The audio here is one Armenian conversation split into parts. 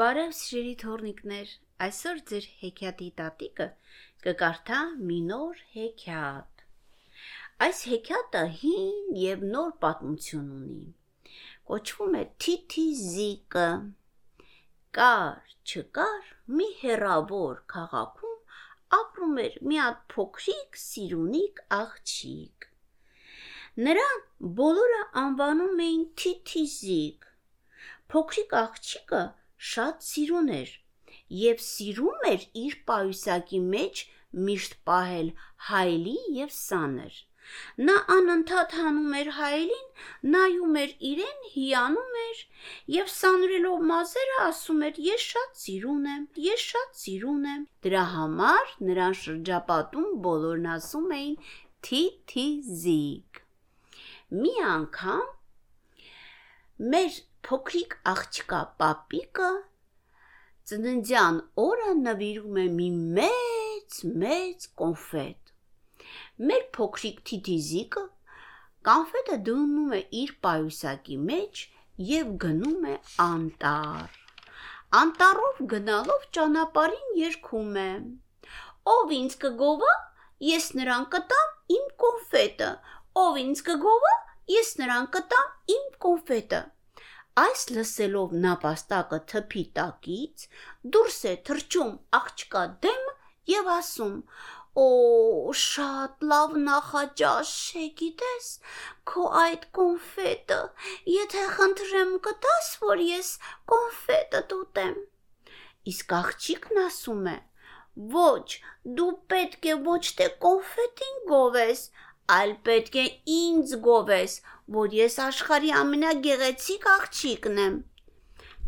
Բարև սիրելի թորնիկներ, այսօր ձեր հեքիաթի տատիկը կկարդա մի նոր հեքիաթ։ Այս հեքիաթը հին եւ նոր պատմություն ունի։ Կոչվում է Թիթի Զիկը։ Կար, չկար, մի հերավոր քաղաքում ապրում էր մի հատ փոքրիկ սիրունիկ աղջիկ։ Նրան բոլորը անվանում էին Թիթիզիկ։ Փոքրիկ աղջիկը շատ սիրուն էր եւ սիրում էր իր պայուսակի մեջ միշտ պահել հայլի եւ սաներ։ Նա անընդհատ հանում էր հայելին, նայում էր իրեն, հիանում էր եւ սանրելով մազերը ասում էր. «Ես շատ սիրուն եմ, ես շատ սիրուն եմ»։ Դրա համար նրան շրջապատում բոլորն ասում էին Թիթիզիկ։ Մի անգամ մեր փոքրիկ աղջկա պապիկը ծննդյան օրը նվիրում է մի մեծ մեծ կոնֆետ։ Մեր փոքրիկ թիթիզիկը կոնֆետը դնում է իր պայուսակի մեջ եւ գնում է անտառ։ Անտառով գնալով ճանապարհին երգում է. Ով ինձ կգովա, ես նրան կտամ իմ կոնֆետը։ Ով ինձ կգովա, ես նրան կտամ իմ կոնֆետը։ Այս լսելով նապաստակը թփի տակից դուրս է թրջում աղջկա դեմը եւ ասում. Օ, շատ լավ նախաճաշ է, գիտես, քո այդ կոնֆետը։ Եթե խնդրեմ կտաս, որ ես կոնֆետը տուտեմ։ Իսկ աղջիկն ասում է. Ոչ, դու պետք է ոչ թե կոնֆետին գովես, այլ պետք է ինձ գովես, որ ես աշխարհի ամենագեղեցիկ աղջիկն եմ։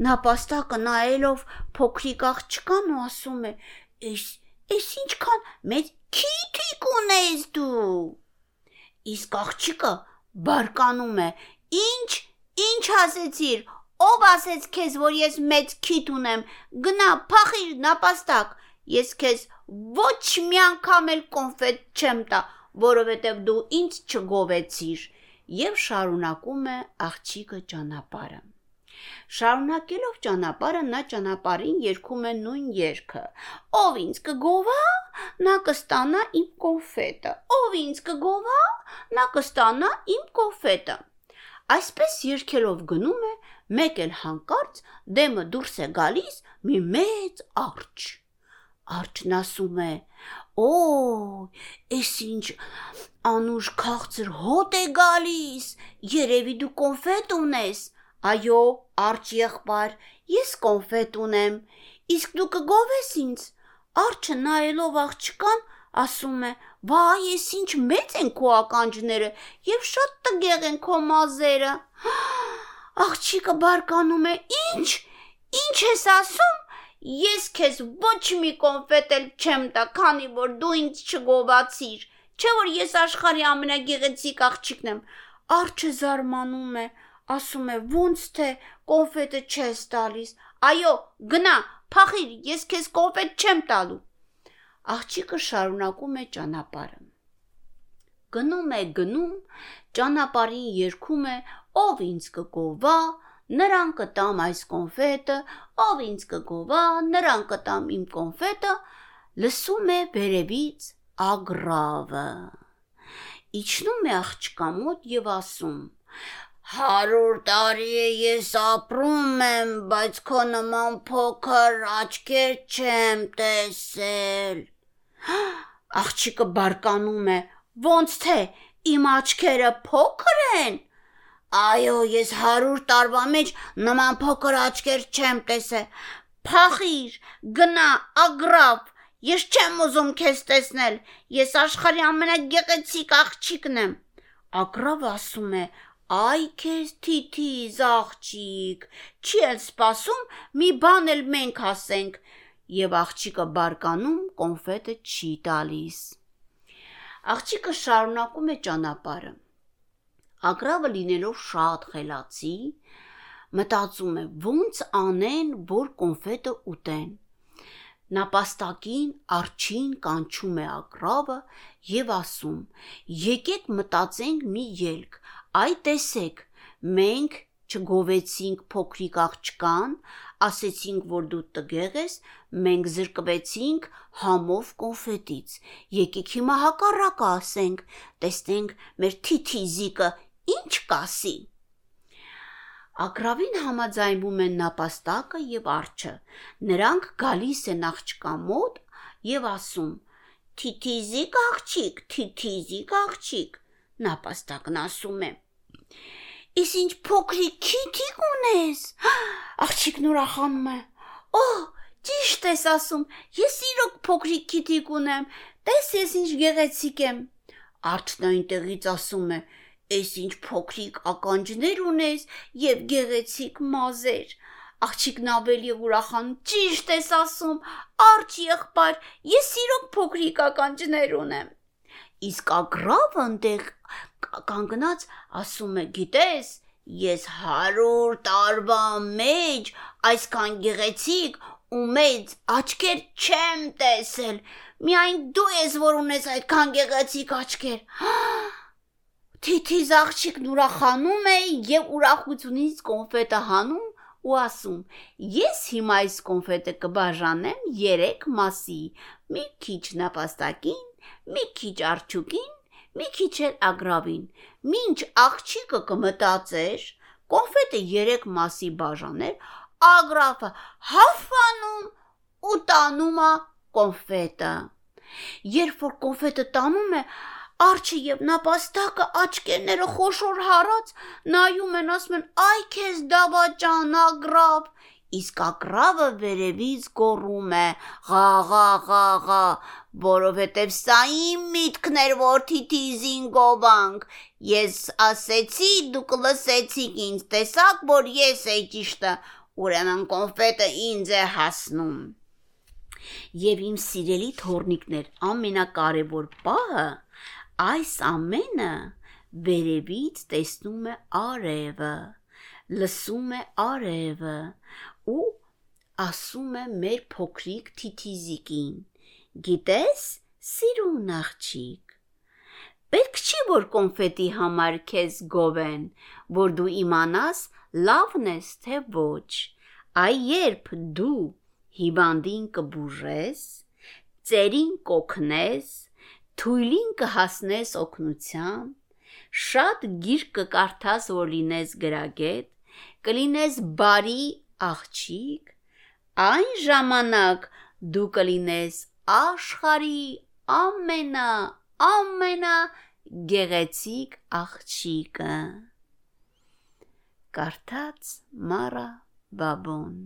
Նապաստակը նայելով փոքրիկ աղջկան ու ասում է. «Էս, էս ինչքան մեծ քիթիկ ունես դու»։ Իսկ աղջիկը բարկանում է. «Ինչ, ինչ ասեցիր, ով ասեց քեզ, որ ես մեծ քիթ ունեմ։ Գնա, փախիր նապաստակ։ Ես քեզ ոչ մի անգամ էլ կոնֆետ չեմ տա, որովհետև դու ինձ չգովեցիր եւ շարունակում է աղջիկը ճանապարհը։ Շարունակելով ճանապարհը նա ճանապարհին երգում է նույն երգը. Ով ինձ կգովա, նա կստանա իմ կոնֆետը։ Ով ինձ կգովա, նա կստանա իմ կոնֆետը։ Այսպես երգելով գնում է, մեկ էլ հանկարծ դեմը դուրս է գալիս մի մեծ արջ։ Արջն ասում է. Օ, էս ինչ անուշ քաղցր հոտ է գալիս։ Երևի դու կոնֆետ ունես։ Այո, արջ եղբայր, ես կոնֆետ ունեմ։ Իսկ դու կգովես ինձ։ Արջը նայելով աղջկան ասում է. «Վայ, ես ինչ մեծ են քո ականջները եւ շատ տգեղ են քո մազերը»։ Աղջիկը բարկանում է. «Ինչ? Ինչ ես ասում»։ Ես քեզ ոչ մի կոնֆետ էլ չեմ տա, քանի որ դու ինձ չգովացիր։ Չէ որ ես աշխարհի ամենագեղեցիկ աղջիկն եմ։ Արջը զարմանում է, ասում է. ոնց թե կոնֆետը չես տալիս։ Այո, գնա, փախիր, ես քեզ կոնֆետ չեմ տալու։ Աղջիկը շարունակում է ճանապարհը։ Գնում է, գնում, ճանապարհին երգում է. ով ինձ կգովա, նրան կտամ այս կոնֆետը, ով ինձ կգովա, նրան կտամ իմ կոնֆետը, լսում է վերևից ագրավը։ Իջնում է աղջկա մոտ եւ ասում. Հարյուր տարի է ես ապրում եմ, բայց քո նման փոքր աչքեր չեմ տեսել։ Աղջիկը բարկանում է. Ոնց թե իմ աչքերը փոքր են։ Այո, ես 100 տարվա մեջ նման փոքր աչքեր չեմ տեսել։ Փախիր, գնա, ագրավ։ Ես չեմ ուզում քեզ տեսնել։ Ես աշխարհի ամենագեղեցիկ աղջիկն եմ։ Ագրավը ասում է. Այ քեզ թիթի աղջիկ, չի էլ սпасում մի բան էլ մենք ասենք։ Եվ աղջիկը բարկանում կոնֆետը չի տալիս։ Աղջիկը շարունակում է ճանապարհը։ Ագրավը լինելով շատ խելացի, մտածում է ոնց անեն, որ կոնֆետը ուտեն։ Նապաստակին արջին կանչում է ագրավը եւ ասում. Եկեք մտածենք մի ելք։ Այ տեսեք, մենք չգովեցինք փոքրիկ աղջկան, ասեցինք, որ դու տգեղ ես, մենք զրկվեցինք համով կոնֆետից։ Եկեք հիմա հակառակը ասենք, տեսնենք մեր թիթիզիկը ինչ կասի։ Ագրավին համաձայնվում են նապաստակը եւ արջը։ Նրանք գալիս են աղջկա մոտ եւ ասում. Թիթիզիկ աղջիկ, թիթիզիկ աղջիկ։ Նապաստակն ասում է. Իս ինչ փոքրիկ քիթիկ ունես։ Աղջիկն ուրախանում է։ Օ, ճիշտ ես ասում։ Ես իրոք փոքրիկ քիթիկ ունեմ։ Տես ես ինչ գեղեցիկ եմ։ Արջն այնտեղից ասում է. Էս ինչ փոքրիկ ականջներ ունես եւ գեղեցիկ մազեր։ Աղջիկն ավելի ուրախան, ճիշտ ես ասում, արջ եղբայր, ես իրոք փոքրիկ ականջներ ունեմ։ Իսկ ագրավը այնտեղ կանգնած ասում է, գիտես, ես 100 տարվա մեջ այսքան գեղեցիկ ու մեծ աչքեր չեմ տեսել։ Միայն դու ես, որ ունես այդքան գեղեցիկ աչքեր։ Թիթիզ աղջիկն ուրախանում է եւ ուրախությունից կոնֆետը հանում ու ասում. Ես հիմա այս կոնֆետը կբաժանեմ 3 մասի՝ մի քիչ նապաստակին, մի քիչ արջուկին, մի քիչ էլ ագրավին։ Մինչ աղջիկը կմտածեր, կոնֆետը 3 մասի բաժաներ, ագրավը հաֆանում ու տանում է կոնֆետը։ Երբ որ կոնֆետը տանում է, Արջը եւ նապաստակը աչքերները խոշոր հարած նայում են, ասում են. «Այ քեզ դավաճան ագրավ»։ Իսկ ագրավը վերևից գոռում է. «Ղա ղա ղա ղա», որովհետև սա իմ միտքն էր, որ թիթիզին գովանք։ Ես ասեցի, դուք լսեցիք ինձ, տեսաք, որ ես էի ճիշտը, ուրեմն կոնֆետը ինձ է հասնում։ Եվ իմ սիրելի թորնիկներ, ամենակարևոր պահը Այս ամենը վերևից տեսնում է արևը, լսում է արևը ու ասում է մեր փոքրիկ թիթիզիկին. Գիտես, սիրուն աղջիկ, պետք չի որ կոնֆետի համար քեզ գովեն, որ դու իմանաս լավն ես թե ոչ։ Այ երբ դու հիվանդին կբուժես, ծերին կոքնես, թույլին կհասնես օգնության, շատ գիրք կկարդաս, որ լինես գրագետ, կլինես բարի աղջիկ, այն ժամանակ դու կլինես աշխարի ամենա ամենա գեղեցիկ աղջիկը։ Կարդաց Մարա Բաբոն